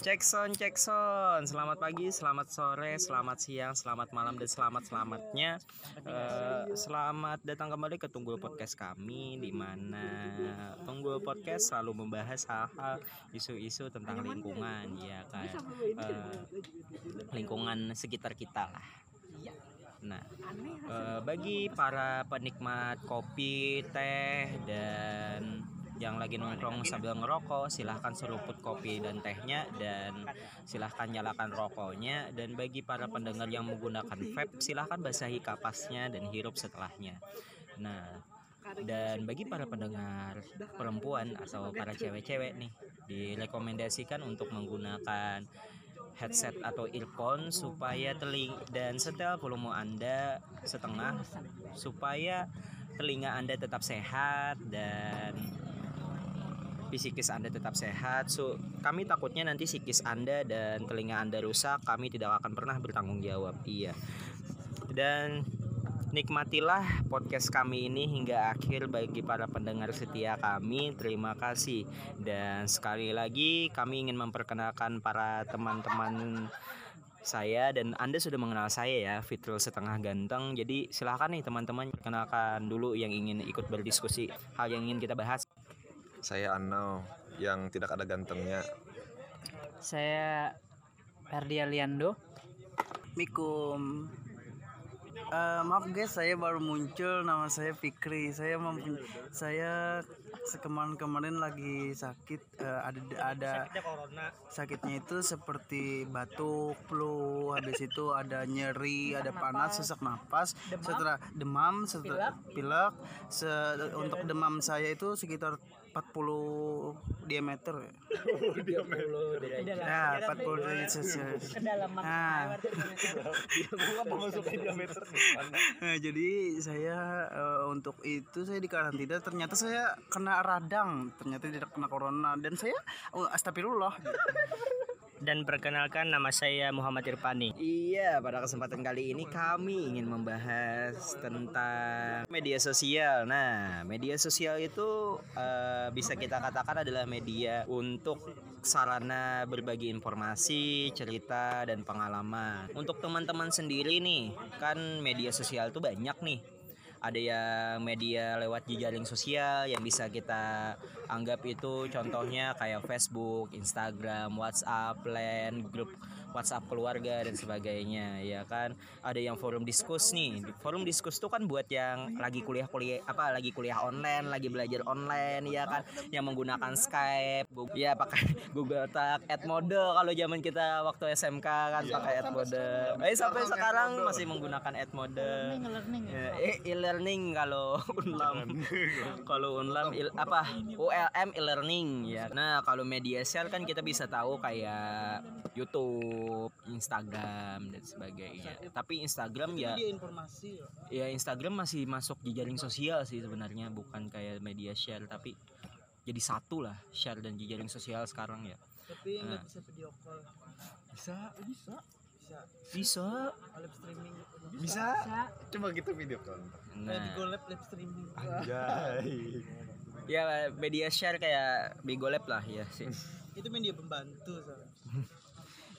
Cek sound, cek sound. Selamat pagi, selamat sore, selamat siang, selamat malam, dan selamat selamatnya. Eh, selamat datang kembali ke Tunggul Podcast kami, di mana Tunggul Podcast selalu membahas hal-hal isu-isu tentang lingkungan, ya kan? Eh, lingkungan sekitar kita lah. Nah, eh, bagi para penikmat kopi, teh, dan yang lagi nongkrong sambil ngerokok silahkan seruput kopi dan tehnya dan silahkan nyalakan rokoknya. Dan bagi para pendengar yang menggunakan vape silahkan basahi kapasnya dan hirup setelahnya. Nah dan bagi para pendengar perempuan atau para cewek-cewek nih direkomendasikan untuk menggunakan headset atau earphone supaya teling dan setel volume Anda setengah supaya telinga Anda tetap sehat dan psikis Anda tetap sehat. So, kami takutnya nanti psikis Anda dan telinga Anda rusak, kami tidak akan pernah bertanggung jawab. Iya. Dan nikmatilah podcast kami ini hingga akhir bagi para pendengar setia kami. Terima kasih. Dan sekali lagi kami ingin memperkenalkan para teman-teman saya dan Anda sudah mengenal saya ya, Fitrul setengah ganteng. Jadi silahkan nih teman-teman perkenalkan dulu yang ingin ikut berdiskusi hal yang ingin kita bahas. Saya Ano yang tidak ada gantengnya. Saya Ferdi Aliando. Mikum. Eh, maaf guys, saya baru muncul. Nama saya Fikri. Saya saya kemarin-kemarin lagi sakit. eh, ada ada sakitnya itu seperti batuk, flu. Habis itu ada nyeri, ada panas, sesak napas. Setelah demam, setelah pilek. Se- untuk demam saya itu sekitar 40 diameter. Ya, 40 derajat. Celcius. Nah, Nah, jadi saya eh, untuk itu saya di karantina ternyata saya kena radang. Ternyata tidak kena corona. Dan saya oh, astagfirullah Dan perkenalkan nama saya Muhammad Irfani. Iya, pada kesempatan kali ini kami ingin membahas tentang media sosial. Nah, media sosial itu eh, bisa kita katakan adalah media untuk sarana berbagi informasi, cerita dan pengalaman. Untuk teman-teman sendiri nih, kan media sosial itu banyak nih ada yang media lewat jejaring sosial yang bisa kita anggap itu contohnya kayak Facebook, Instagram, WhatsApp, LAN, grup WhatsApp keluarga dan sebagainya ya kan? Ada yang forum diskus nih. Forum diskus tuh kan buat yang lagi kuliah kuliah apa lagi kuliah online lagi belajar online ya kan? Yang menggunakan Skype Google, ya pakai Google Talk Edmode kalau zaman kita waktu SMK kan pakai Edmode. eh sampai sekarang masih menggunakan Edmode. Ya, eh, e-learning kalau unlam. Kalau unlam il- apa ULM e-learning ya. Nah kalau media sosial kan kita bisa tahu kayak YouTube Instagram dan sebagainya. Tapi Instagram ya informasi ya Instagram masih masuk di jaring sosial sih sebenarnya bukan kayak media share tapi jadi satu lah share dan jejaring sosial sekarang ya. Tapi nggak bisa video call. Bisa bisa. Bisa. Bisa. Live streaming. Bisa? Coba kita video call. nah. Live live streaming. Anjay. ya media share kayak Bigolab lah ya sih. Itu media pembantu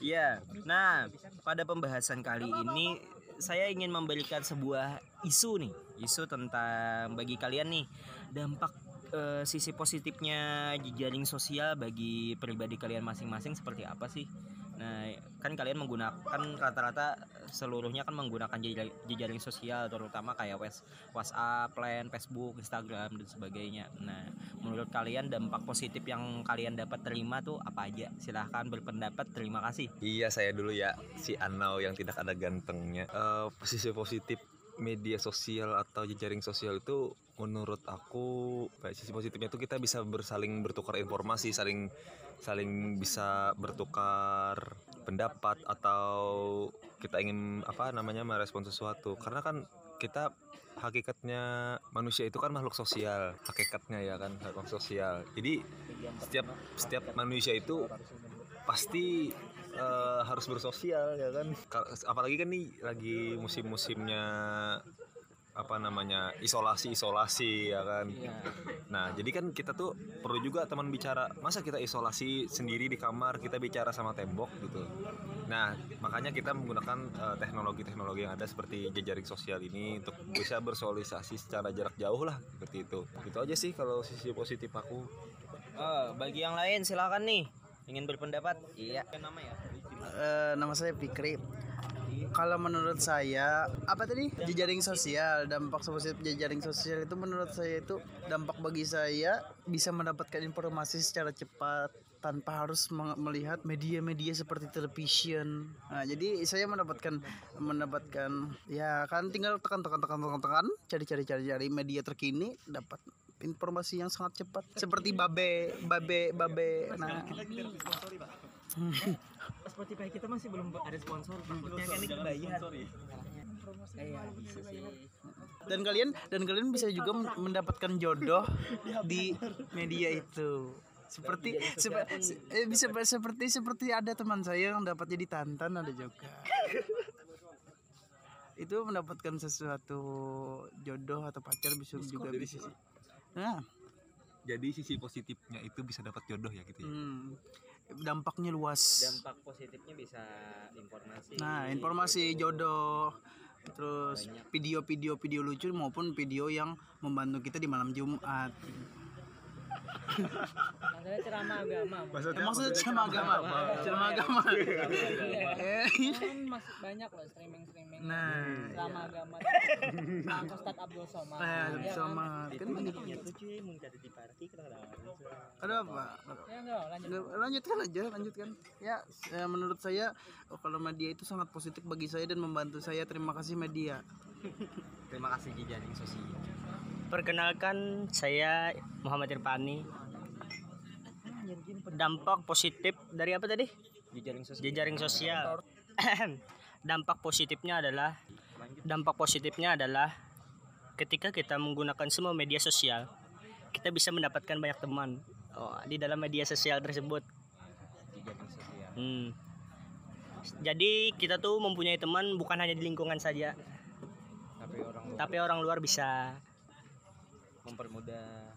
Iya. Nah, pada pembahasan kali ini saya ingin memberikan sebuah isu nih, isu tentang bagi kalian nih dampak eh, sisi positifnya jejaring sosial bagi pribadi kalian masing-masing seperti apa sih? Nah, kan kalian menggunakan rata-rata seluruhnya kan menggunakan jejaring, sosial terutama kayak WhatsApp, Line, Facebook, Instagram dan sebagainya. Nah, menurut kalian dampak positif yang kalian dapat terima tuh apa aja? Silahkan berpendapat. Terima kasih. Iya saya dulu ya si Anau yang tidak ada gantengnya. Eh, posisi positif media sosial atau jejaring sosial itu menurut aku sisi positifnya itu kita bisa bersaling bertukar informasi saling saling bisa bertukar pendapat atau kita ingin apa namanya merespon sesuatu. Karena kan kita hakikatnya manusia itu kan makhluk sosial hakikatnya ya kan makhluk sosial. Jadi setiap setiap manusia itu pasti eh, harus bersosial ya kan? Ka- apalagi kan nih lagi musim-musimnya apa namanya isolasi isolasi ya kan? Nah jadi kan kita tuh perlu juga teman bicara masa kita isolasi sendiri di kamar kita bicara sama tembok? gitu. Nah makanya kita menggunakan eh, teknologi-teknologi yang ada seperti jejaring sosial ini untuk bisa bersosialisasi secara jarak jauh lah seperti itu. Itu aja sih kalau sisi positif aku. Oh, bagi yang lain silakan nih ingin berpendapat. Iya. Nama ya. Eh, nama saya Fikri. Kalau menurut saya apa tadi jejaring sosial dampak positif jejaring sosial itu menurut saya itu dampak bagi saya bisa mendapatkan informasi secara cepat tanpa harus melihat media-media seperti television. Nah, jadi saya mendapatkan mendapatkan ya kan tinggal tekan tekan tekan tekan tekan cari cari cari cari media terkini dapat informasi yang sangat cepat. Seperti babe babe babe. Nah. Spotify kita masih belum ada sponsor. Takutnya kan ini bayar. dan kalian dan kalian bisa juga men- mendapatkan jodoh di media itu. Seperti sepe- se- eh, bisa seperti seperti ada teman saya yang dapat jadi tantan ada juga. Itu mendapatkan sesuatu jodoh atau pacar bisa juga bisa nah. Jadi sisi positifnya itu bisa dapat jodoh ya gitu ya? Hmm, dampaknya luas. Dampak positifnya bisa informasi. Nah, informasi jodoh terus video-video video lucu maupun video yang membantu kita di malam Jumat. Maksudnya ceramah agama. Maksudnya, maksudnya ceramah agama. Ceramah agama. Eh, Kan masih banyak loh streaming-streaming Nah, ceramah agama. Bang Ustadz Abdul Somad. nah, Iya kan? sama kan ada apa? Ya enggak, lanjut. Lanjutkan aja, lanjutkan. Ya, eh, menurut saya oh, kalau media itu sangat positif bagi saya dan membantu saya. Terima kasih media. Terima kasih jejaring sosial. Perkenalkan saya Muhammad Irfani. Dampak positif dari apa tadi? Jejaring sosial. Jejaring sosial. dampak positifnya adalah dampak positifnya adalah ketika kita menggunakan semua media sosial, kita bisa mendapatkan banyak teman oh, di dalam media sosial tersebut. Jejaring sosial. Hmm. Jadi kita tuh mempunyai teman bukan hanya di lingkungan saja, Tapi orang luar tapi orang luar bisa mempermudah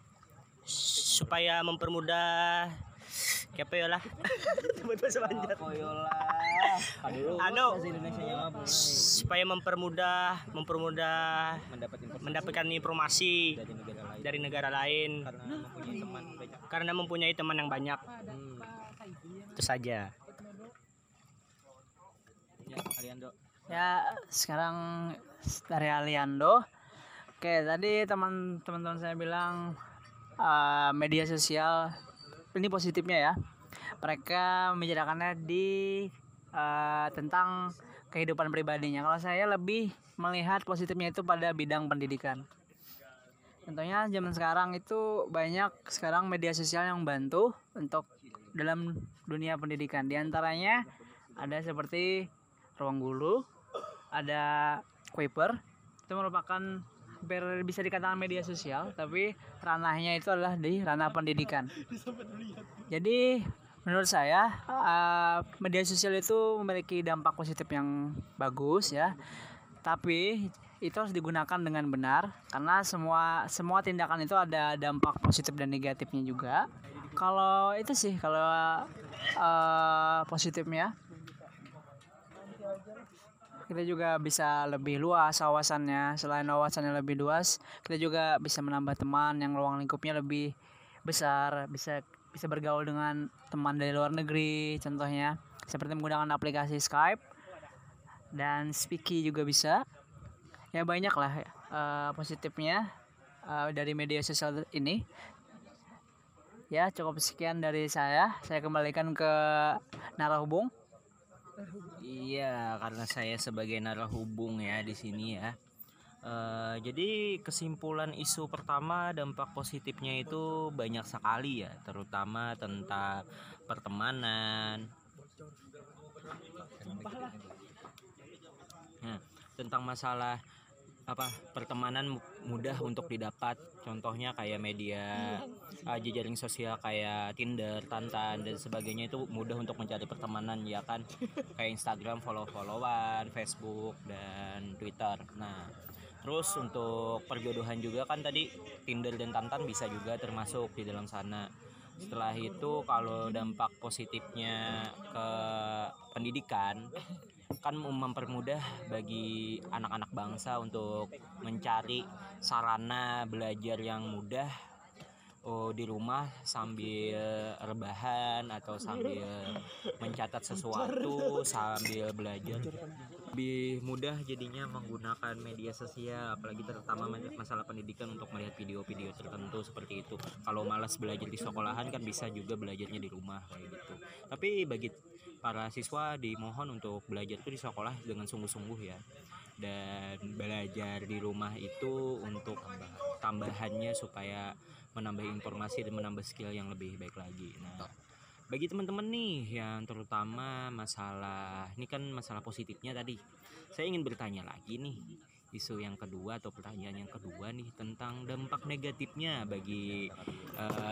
supaya mempermudah apa ya lah sebut bahasa Banjar Koyola. Aduh. Anu. apa? supaya mempermudah mempermudah Mendapat informasi mendapatkan informasi dari negara lain dari negara lain karena mempunyai teman banyak. karena mempunyai teman yang banyak Hmm. itu saja Ya, kalian dok. Ya, sekarang dari Aliando. Oke, tadi teman-teman saya bilang eh, media sosial ini positifnya ya. Mereka membicarakannya di eh, tentang kehidupan pribadinya. Kalau saya lebih melihat positifnya itu pada bidang pendidikan. Contohnya zaman sekarang itu banyak sekarang media sosial yang bantu untuk dalam dunia pendidikan. Di antaranya ada seperti Ruang Guru, ada Kuiper. Itu merupakan hampir bisa dikatakan media sosial, tapi ranahnya itu adalah di ranah pendidikan. Jadi menurut saya eh, media sosial itu memiliki dampak positif yang bagus ya. Tapi itu harus digunakan dengan benar karena semua semua tindakan itu ada dampak positif dan negatifnya juga. Kalau itu sih kalau eh, positifnya kita juga bisa lebih luas wawasannya selain wawasannya lebih luas kita juga bisa menambah teman yang ruang lingkupnya lebih besar bisa bisa bergaul dengan teman dari luar negeri contohnya. Seperti menggunakan aplikasi Skype dan Speaky juga bisa. Ya banyak lah eh, positifnya eh, dari media sosial ini. Ya cukup sekian dari saya. Saya kembalikan ke narahubung Iya, karena saya sebagai narahubung ya di sini ya. Eh, jadi kesimpulan isu pertama dampak positifnya itu banyak sekali ya, terutama tentang pertemanan. Nah, tentang masalah apa pertemanan mu- mudah untuk didapat. Contohnya kayak media uh, jejaring sosial kayak Tinder, Tantan dan sebagainya itu mudah untuk mencari pertemanan ya kan? Kayak Instagram follow-followan, Facebook dan Twitter. Nah, terus untuk perjodohan juga kan tadi Tinder dan Tantan bisa juga termasuk di dalam sana. Setelah itu kalau dampak positifnya ke pendidikan kan mempermudah bagi anak-anak bangsa untuk mencari sarana belajar yang mudah oh, di rumah sambil rebahan atau sambil mencatat sesuatu sambil belajar. Lebih mudah jadinya menggunakan media sosial apalagi terutama masalah pendidikan untuk melihat video-video tertentu seperti itu. Kalau malas belajar di sekolahan kan bisa juga belajarnya di rumah kayak gitu. Tapi bagi para siswa dimohon untuk belajar itu di sekolah dengan sungguh-sungguh ya. Dan belajar di rumah itu untuk tambahannya supaya menambah informasi dan menambah skill yang lebih baik lagi. Nah, bagi teman-teman nih yang terutama masalah ini kan masalah positifnya tadi. Saya ingin bertanya lagi nih isu yang kedua atau pertanyaan yang kedua nih tentang dampak negatifnya bagi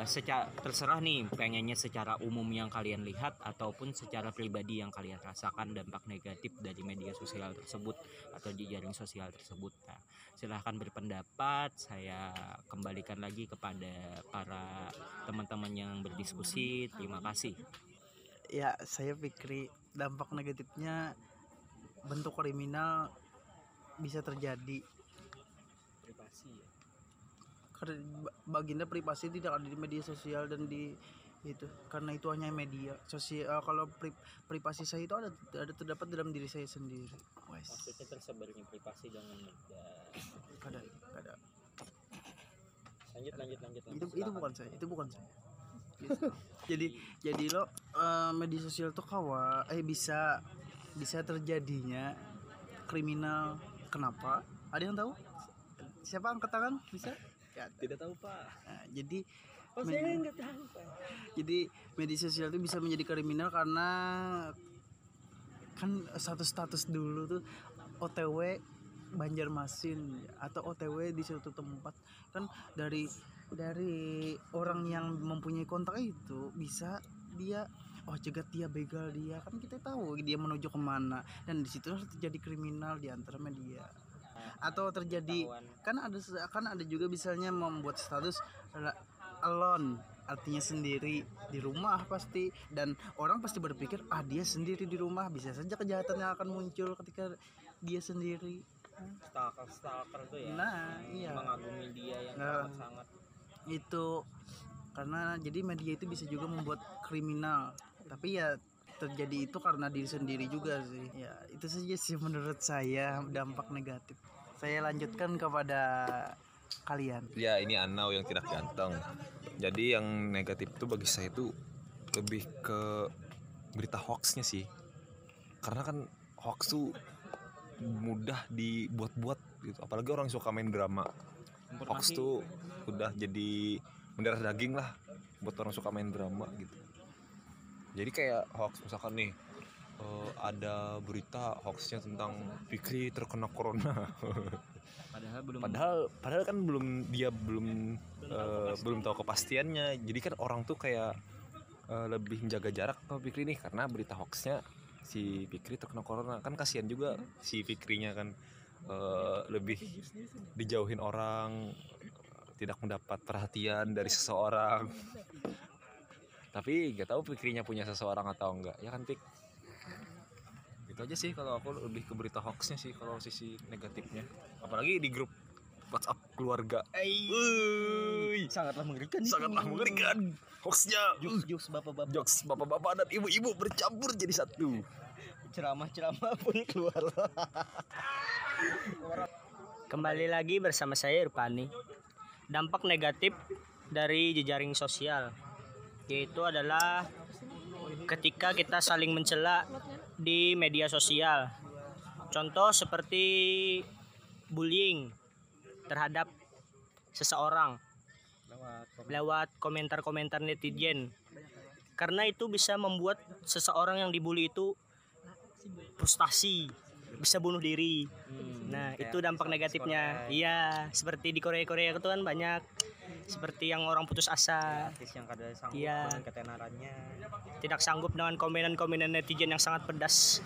eh, secara terserah nih pengennya secara umum yang kalian lihat ataupun secara pribadi yang kalian rasakan dampak negatif dari media sosial tersebut atau jejaring sosial tersebut. Nah, silahkan berpendapat. Saya kembalikan lagi kepada para teman-teman yang berdiskusi. Terima kasih. ya saya pikir dampak negatifnya bentuk kriminal bisa terjadi Privasi ya. karena ba- baginda privasi tidak ada di media sosial dan di itu karena itu hanya media sosial kalau pri, privasi saya itu ada ada terdapat dalam diri saya sendiri. Wes. Maksudnya tersebarnya privasi dengan mudah. kada kada. Lanjut lanjut lanjut. itu itu bukan saya itu bukan saya. Gitu. jadi jadi lo eh, media sosial tuh kawa eh bisa bisa terjadinya kriminal. Kenapa? Ada yang tahu? Siapa angkat tangan? Bisa Tidak tahu pak. Nah, jadi med- jadi media sosial itu bisa menjadi kriminal karena kan status-status dulu tuh OTW Banjarmasin atau OTW di suatu tempat kan dari dari orang yang mempunyai kontak itu bisa dia oh cegat dia begal dia. Kan kita tahu dia menuju ke mana. Dan di situ terjadi kriminal di antara media atau terjadi kan ada kan ada juga misalnya membuat status alone artinya sendiri di rumah pasti dan orang pasti berpikir ah dia sendiri di rumah. Bisa saja kejahatan yang akan muncul ketika dia sendiri. Stalker stalker tuh ya. Nah, yang iya. Mengagumi dia yang Nah. sangat sangat. itu. Karena jadi media itu bisa juga membuat kriminal. Tapi ya terjadi itu karena diri sendiri juga sih. Ya itu saja sih menurut saya dampak negatif saya lanjutkan kepada kalian Ya ini Anau yang tidak ganteng. Jadi yang negatif itu bagi saya itu lebih ke berita hoaxnya sih. Karena kan hoax tuh mudah dibuat-buat gitu. Apalagi orang suka main drama. Hoax tuh udah jadi mendarah daging lah buat orang suka main drama gitu. Jadi kayak hoax misalkan nih eh, ada berita hoaxnya tentang Fikri terkena corona. padahal belum padahal padahal kan belum dia belum eh, belum tahu kepastiannya. Jadi kan orang tuh kayak eh, lebih menjaga jarak sama Fikri nih karena berita hoaxnya si Fikri terkena corona. Kan kasihan juga si Fikrinya kan eh, lebih dijauhin orang tidak mendapat perhatian dari seseorang. Tapi gak tahu Fikrinya punya seseorang atau enggak ya kan Fik itu aja sih kalau aku lebih ke berita hoaxnya sih kalau sisi negatifnya. Apalagi di grup WhatsApp keluarga. Wuih, sangatlah mengerikan sangatlah mengerikan hoaxnya. Jokes jokes bapak-bapak. Jokes bapak-bapak dan ibu-ibu bercampur jadi satu. Ceramah-ceramah pun keluar. Kembali lagi bersama saya Irfani. Dampak negatif dari jejaring sosial yaitu adalah ketika kita saling mencela di media sosial. Contoh seperti bullying terhadap seseorang lewat komentar-komentar netizen. Karena itu bisa membuat seseorang yang dibully itu frustasi, bisa bunuh diri. Nah, itu dampak negatifnya. Iya, seperti di Korea-Korea itu kan banyak. Seperti yang orang putus asa, artis yang kada sanggup Iya. dengan ketenarannya. Tidak sanggup dengan komenan-komenan netizen yang sangat pedas.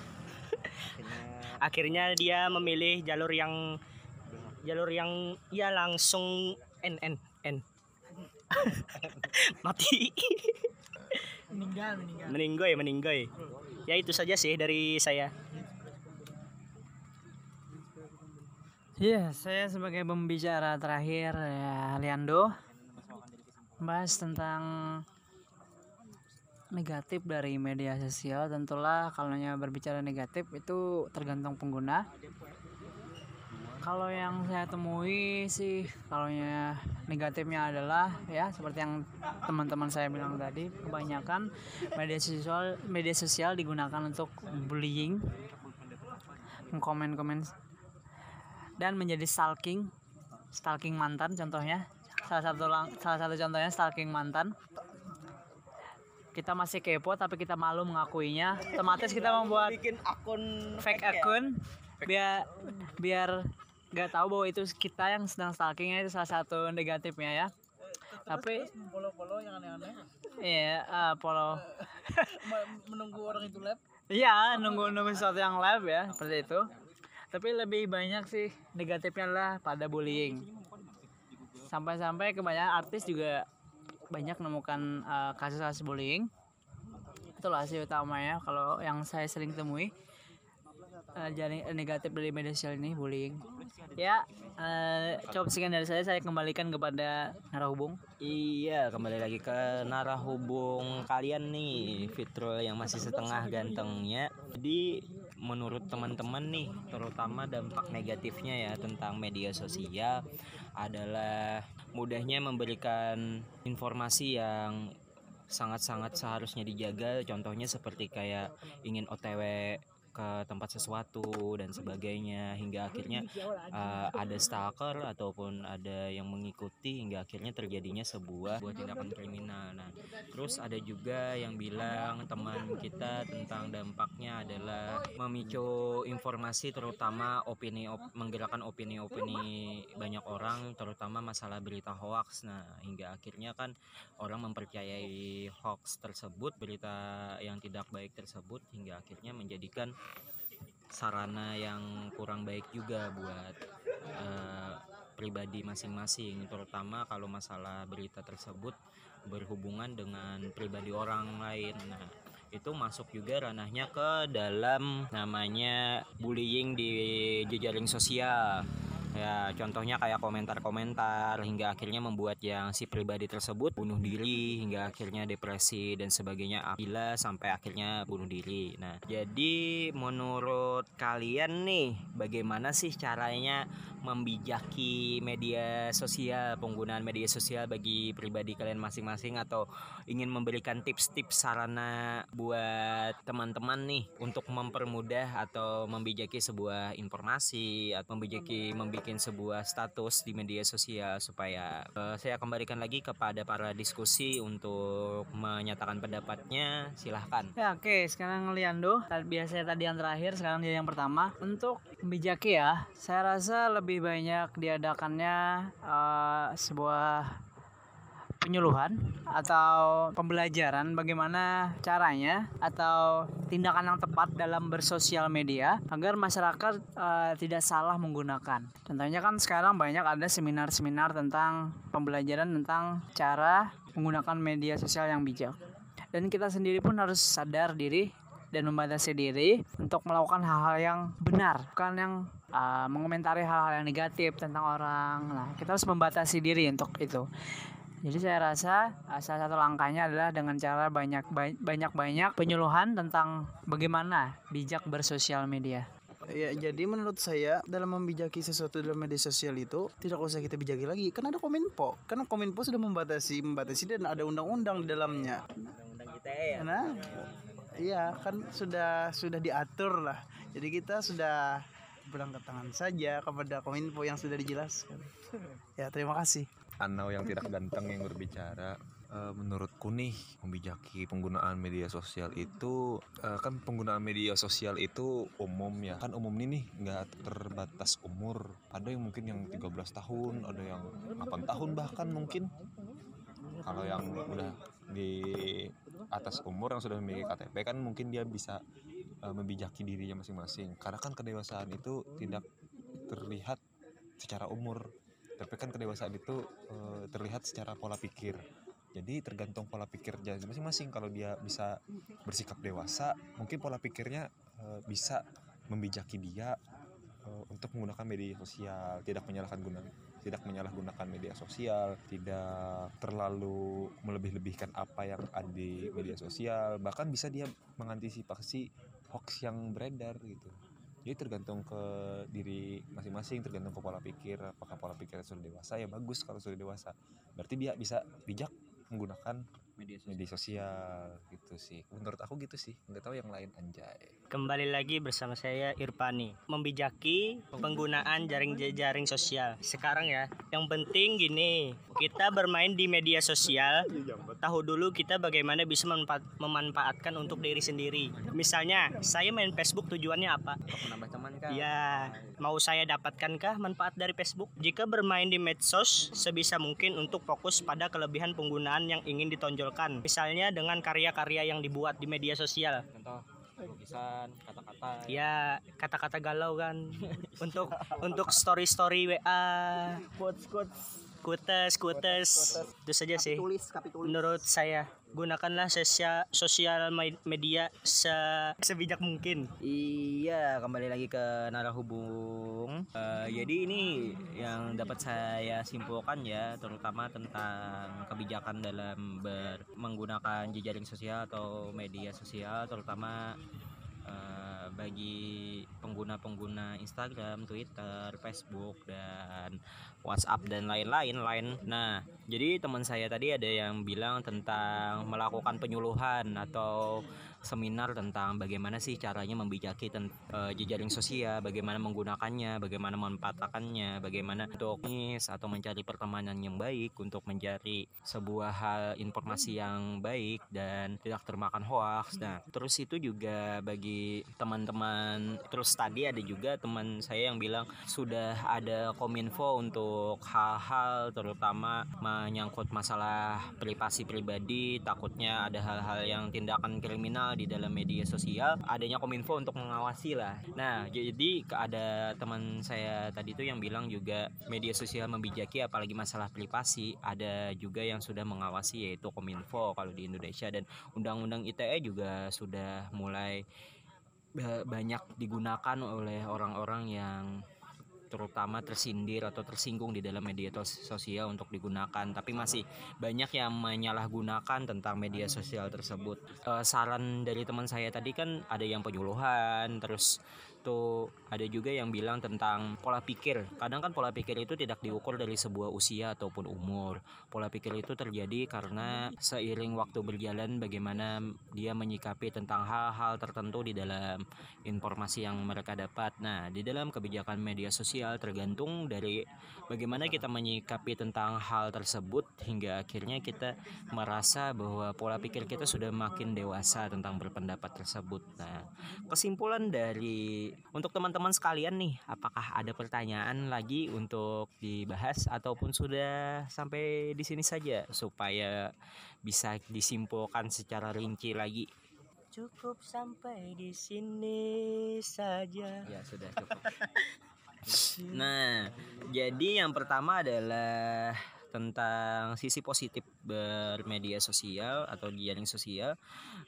akhirnya Akhirnya dia memilih jalur yang jalur yang ya langsung n n n. Mati. Meninggal meninggal. Meninggoy meninggoy. Ya itu saja sih dari saya Iya, saya sebagai pembicara terakhir ya Liando bahas tentang negatif dari media sosial. Tentulah kalau berbicara negatif itu tergantung pengguna. Kalau yang saya temui sih, kalau negatifnya adalah ya seperti yang teman-teman saya bilang tadi, kebanyakan media sosial media sosial digunakan untuk bullying, komen-komen dan menjadi stalking stalking mantan contohnya salah satu lang- salah satu contohnya stalking mantan kita masih kepo tapi kita malu mengakuinya otomatis kita membuat bikin akun fake akun biar biar nggak tahu bahwa itu kita yang sedang stalkingnya itu salah satu negatifnya ya tapi Follow-follow yang aneh-aneh. iya eh, follow Menunggu orang itu lab. Iya, nunggu nunggu sesuatu yang live ya, seperti itu. Tapi lebih banyak sih negatifnya lah pada bullying. Sampai-sampai kebanyakan artis juga banyak menemukan eh, kasus-kasus bullying. Itulah sih utamanya kalau yang saya sering temui eh, jadi negatif dari media sosial ini bullying. Ya, eh, cukup sekian dari saya. Saya kembalikan kepada narahubung. Iya, kembali lagi ke narahubung kalian nih, Fitrul yang masih setengah gantengnya. Jadi menurut teman-teman nih, terutama dampak negatifnya ya tentang media sosial adalah mudahnya memberikan informasi yang sangat-sangat seharusnya dijaga. Contohnya seperti kayak ingin OTW ke tempat sesuatu dan sebagainya hingga akhirnya uh, ada stalker ataupun ada yang mengikuti hingga akhirnya terjadinya sebuah buat tindakan kriminal. Nah, terus ada juga yang bilang teman kita tentang dampaknya adalah memicu informasi terutama opini op- menggerakkan opini-opini banyak orang terutama masalah berita hoax. Nah, hingga akhirnya kan orang mempercayai hoax tersebut, berita yang tidak baik tersebut hingga akhirnya menjadikan sarana yang kurang baik juga buat eh, pribadi masing-masing terutama kalau masalah berita tersebut berhubungan dengan pribadi orang lain. Nah itu masuk juga ranahnya ke dalam namanya bullying di jejaring sosial ya contohnya kayak komentar-komentar hingga akhirnya membuat yang si pribadi tersebut bunuh diri hingga akhirnya depresi dan sebagainya apabila sampai akhirnya bunuh diri. Nah jadi menurut kalian nih bagaimana sih caranya membijaki media sosial penggunaan media sosial bagi pribadi kalian masing-masing atau ingin memberikan tips-tips sarana buat teman-teman nih untuk mempermudah atau membijaki sebuah informasi atau membijaki membuat sebuah status di media sosial supaya eh, saya kembalikan lagi kepada para diskusi untuk menyatakan pendapatnya. Silahkan. Ya oke sekarang Liando. Biasanya tadi yang terakhir sekarang dia yang pertama. Untuk bijaki ya saya rasa lebih banyak diadakannya eh, sebuah penyuluhan atau pembelajaran bagaimana caranya atau tindakan yang tepat dalam bersosial media agar masyarakat eh, tidak salah menggunakan. Contohnya kan sekarang banyak ada seminar-seminar tentang pembelajaran tentang cara menggunakan media sosial yang bijak. Dan kita sendiri pun harus sadar diri dan membatasi diri untuk melakukan hal-hal yang benar, bukan yang uh, mengomentari hal-hal yang negatif tentang orang. Nah, kita harus membatasi diri untuk itu. Jadi saya rasa uh, salah satu langkahnya adalah dengan cara banyak banyak banyak penyuluhan tentang bagaimana bijak bersosial media. Ya, jadi menurut saya dalam membijaki sesuatu dalam media sosial itu tidak usah kita bijaki lagi karena ada kominfo. Karena kominfo sudah membatasi membatasi dan ada undang-undang di dalamnya. undang-undang kita ya Karena iya kan sudah sudah diatur lah. Jadi kita sudah berangkat tangan saja kepada kominfo yang sudah dijelaskan. Ya, terima kasih. Anau yang tidak ganteng yang berbicara. Eh, menurutku nih membijaki penggunaan media sosial itu eh, kan penggunaan media sosial itu umum ya. Kan umum ini nih nggak terbatas umur. Ada yang mungkin yang 13 tahun ada yang 8 tahun bahkan mungkin. Kalau yang udah di atas umur yang sudah memiliki KTP kan mungkin dia bisa eh, membijaki dirinya masing-masing. Karena kan kedewasaan itu tidak terlihat secara umur tapi kan kedewasaan itu eh, terlihat secara pola pikir. Jadi tergantung pola pikir dia masing-masing. Kalau dia bisa bersikap dewasa mungkin pola pikirnya eh, bisa membijaki dia eh, untuk menggunakan media sosial. Tidak menyalahkan guna tidak menyalahgunakan media sosial tidak terlalu melebih-lebihkan apa yang ada di media sosial. Bahkan bisa dia mengantisipasi hoax yang beredar gitu jadi tergantung ke diri masing-masing tergantung ke pola pikir apakah pola pikirnya sudah dewasa? Ya bagus kalau sudah dewasa. Berarti dia bisa bijak menggunakan media sosial. media sosial. gitu sih. Menurut aku gitu sih nggak tahu yang lain anjay. Kembali lagi bersama saya Irfani. Membijaki penggunaan jaring-jaring sosial. Sekarang ya Yang penting gini Kita bermain di media sosial. Tahu dulu kita bagaimana bisa memanfaat- memanfaatkan untuk diri sendiri. Misalnya Saya main Facebook tujuannya apa? Menambah teman kan Ya Mau saya dapatkankah manfaat dari Facebook? Jika bermain di medsos Sebisa mungkin untuk fokus pada kelebihan penggunaan yang ingin ditonjolkan Misalnya dengan karya-karya yang dibuat di media sosial. Contoh lukisan kata-kata. Ya kata-kata galau kan. Untuk untuk story story WA quotes quotes kutes kutes. Itu saja sih. Tulis kapitulis. Menurut saya gunakanlah sosial sosial me- media se sebijak mungkin. Iya, kembali lagi ke narahubung. Eh, jadi ini yang dapat saya simpulkan ya, terutama tentang kebijakan dalam ber menggunakan jejaring sosial atau media sosial, terutama eh, bagi pengguna-pengguna Instagram, Twitter, Facebook dan WhatsApp dan lain-lain lain. Nah, jadi teman saya tadi ada yang bilang tentang melakukan penyuluhan atau seminar tentang bagaimana sih caranya membijaki ten- eh, jejaring sosial, bagaimana menggunakannya, bagaimana memanfaatkannya, bagaimana untuk nis atau mencari pertemanan yang baik untuk mencari sebuah hal informasi yang baik dan tidak termakan hoax. Nah, terus itu juga bagi teman-teman terus tadi ada juga teman saya yang bilang sudah ada kominfo untuk hal-hal terutama menyangkut masalah privasi pribadi takutnya ada hal-hal yang tindakan kriminal di dalam media sosial adanya kominfo untuk mengawasi lah. Nah jadi ada teman saya tadi itu yang bilang juga media sosial membijaki apalagi masalah privasi. Ada juga yang sudah mengawasi yaitu kominfo kalau di Indonesia. Dan undang-undang ITE juga sudah mulai ba- banyak digunakan oleh orang-orang yang terutama tersindir atau tersinggung di dalam media sosial untuk digunakan. Tapi masih banyak yang menyalahgunakan tentang media sosial tersebut. Eh, saran dari teman saya tadi kan ada yang penyuluhan terus tuh ada juga yang bilang tentang pola pikir kadang kan pola pikir itu tidak diukur dari sebuah usia ataupun umur pola pikir itu terjadi karena seiring waktu berjalan bagaimana dia menyikapi tentang hal-hal tertentu di dalam informasi yang mereka dapat. Nah, di dalam kebijakan media sosial tergantung dari bagaimana kita menyikapi tentang hal tersebut hingga akhirnya kita merasa bahwa pola pikir kita sudah makin dewasa tentang berpendapat tersebut. Nah, kesimpulan dari untuk teman-teman sekalian nih, apakah ada pertanyaan lagi untuk dibahas ataupun sudah sampai di sini saja supaya bisa disimpulkan secara rinci lagi? cukup sampai di sini saja Ya sudah cukup. nah, jadi yang pertama adalah tentang sisi positif bermedia sosial atau jaring sosial.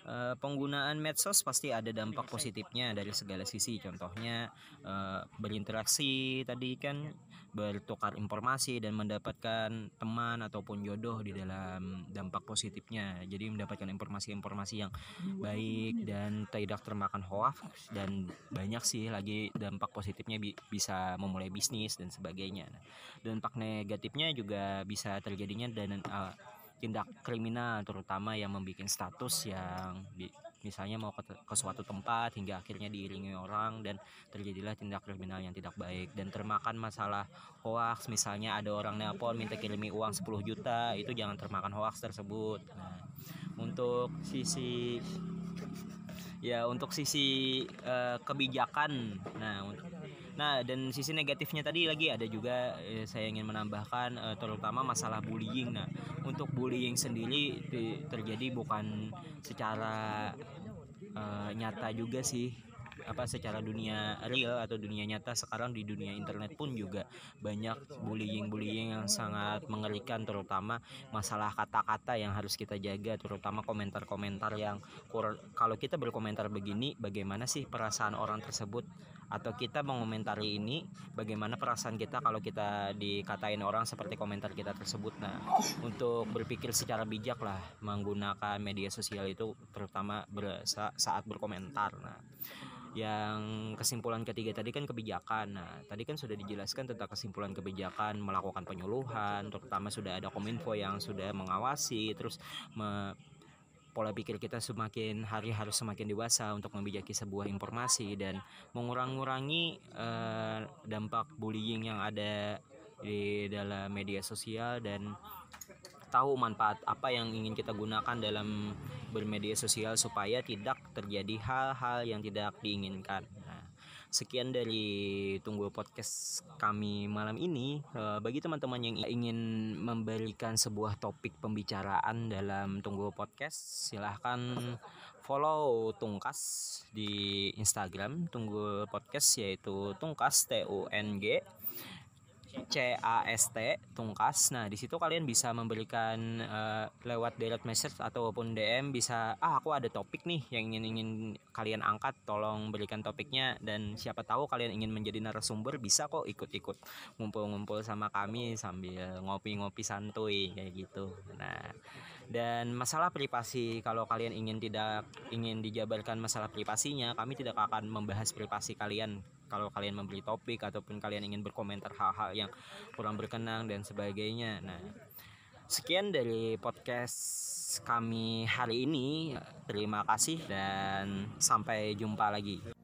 Eh, penggunaan medsos pasti ada dampak positifnya dari segala sisi. Contohnya eh, berinteraksi tadi kan bertukar informasi dan mendapatkan teman ataupun jodoh di dalam dampak positifnya. Jadi mendapatkan informasi-informasi yang baik dan tidak termakan hoax dan banyak sih lagi dampak positifnya bi- bisa memulai bisnis dan sebagainya. Nah, dampak negatifnya juga bisa terjadinya dan eh, tindak kriminal terutama yang membuat status yang misalnya mau ke, ke suatu tempat hingga akhirnya diiringi orang dan terjadilah tindak kriminal yang tidak baik dan termakan masalah hoax. Misalnya ada orang nelpon minta kirimi uang 10 juta itu jangan termakan hoax tersebut. Nah untuk sisi ya untuk sisi eh, kebijakan nah untuk Nah, dan sisi negatifnya tadi lagi ada juga eh, saya ingin menambahkan eh, terutama masalah bullying. Nah, untuk bullying sendiri terjadi bukan secara eh, nyata juga sih apa secara dunia real atau dunia nyata sekarang di dunia internet pun juga banyak bullying-bullying yang sangat mengerikan terutama masalah kata-kata yang harus kita jaga terutama komentar-komentar yang kalau kita berkomentar begini bagaimana sih perasaan orang tersebut? Atau kita mengomentari ini bagaimana perasaan kita kalau kita dikatain orang seperti komentar kita tersebut? Nah untuk berpikir secara bijak lah menggunakan media sosial itu terutama saat berkomentar. Nah yang kesimpulan ketiga tadi kan kebijakan. Nah tadi kan sudah dijelaskan tentang kesimpulan kebijakan melakukan penyuluhan terutama sudah ada kominfo yang sudah mengawasi terus me- pola pikir kita semakin hari harus semakin dewasa untuk membijaki sebuah informasi dan mengurangi eh, dampak bullying yang ada di dalam media sosial dan tahu manfaat apa yang ingin kita gunakan dalam bermedia sosial supaya tidak terjadi hal-hal yang tidak diinginkan. Nah, sekian dari tunggu podcast kami malam ini. Eh, bagi teman-teman yang ingin memberikan sebuah topik pembicaraan dalam tunggu podcast, silahkan follow Tungkas di Instagram tunggu podcast yaitu Tungkas T U N G C A S T Tungkas. Nah, di situ kalian bisa memberikan eh, lewat direct message ataupun DM bisa ah aku ada topik nih yang ingin ingin kalian angkat, tolong berikan topiknya dan siapa tahu kalian ingin menjadi narasumber bisa kok ikut-ikut ngumpul-ngumpul sama kami sambil ngopi-ngopi santuy kayak gitu. Nah, dan masalah privasi kalau kalian ingin tidak ingin dijabarkan masalah privasinya, kami tidak akan membahas privasi kalian kalau kalian memberi topik ataupun kalian ingin berkomentar hal-hal yang kurang berkenan dan sebagainya. Nah, sekian dari podcast kami hari ini. Terima kasih dan sampai jumpa lagi.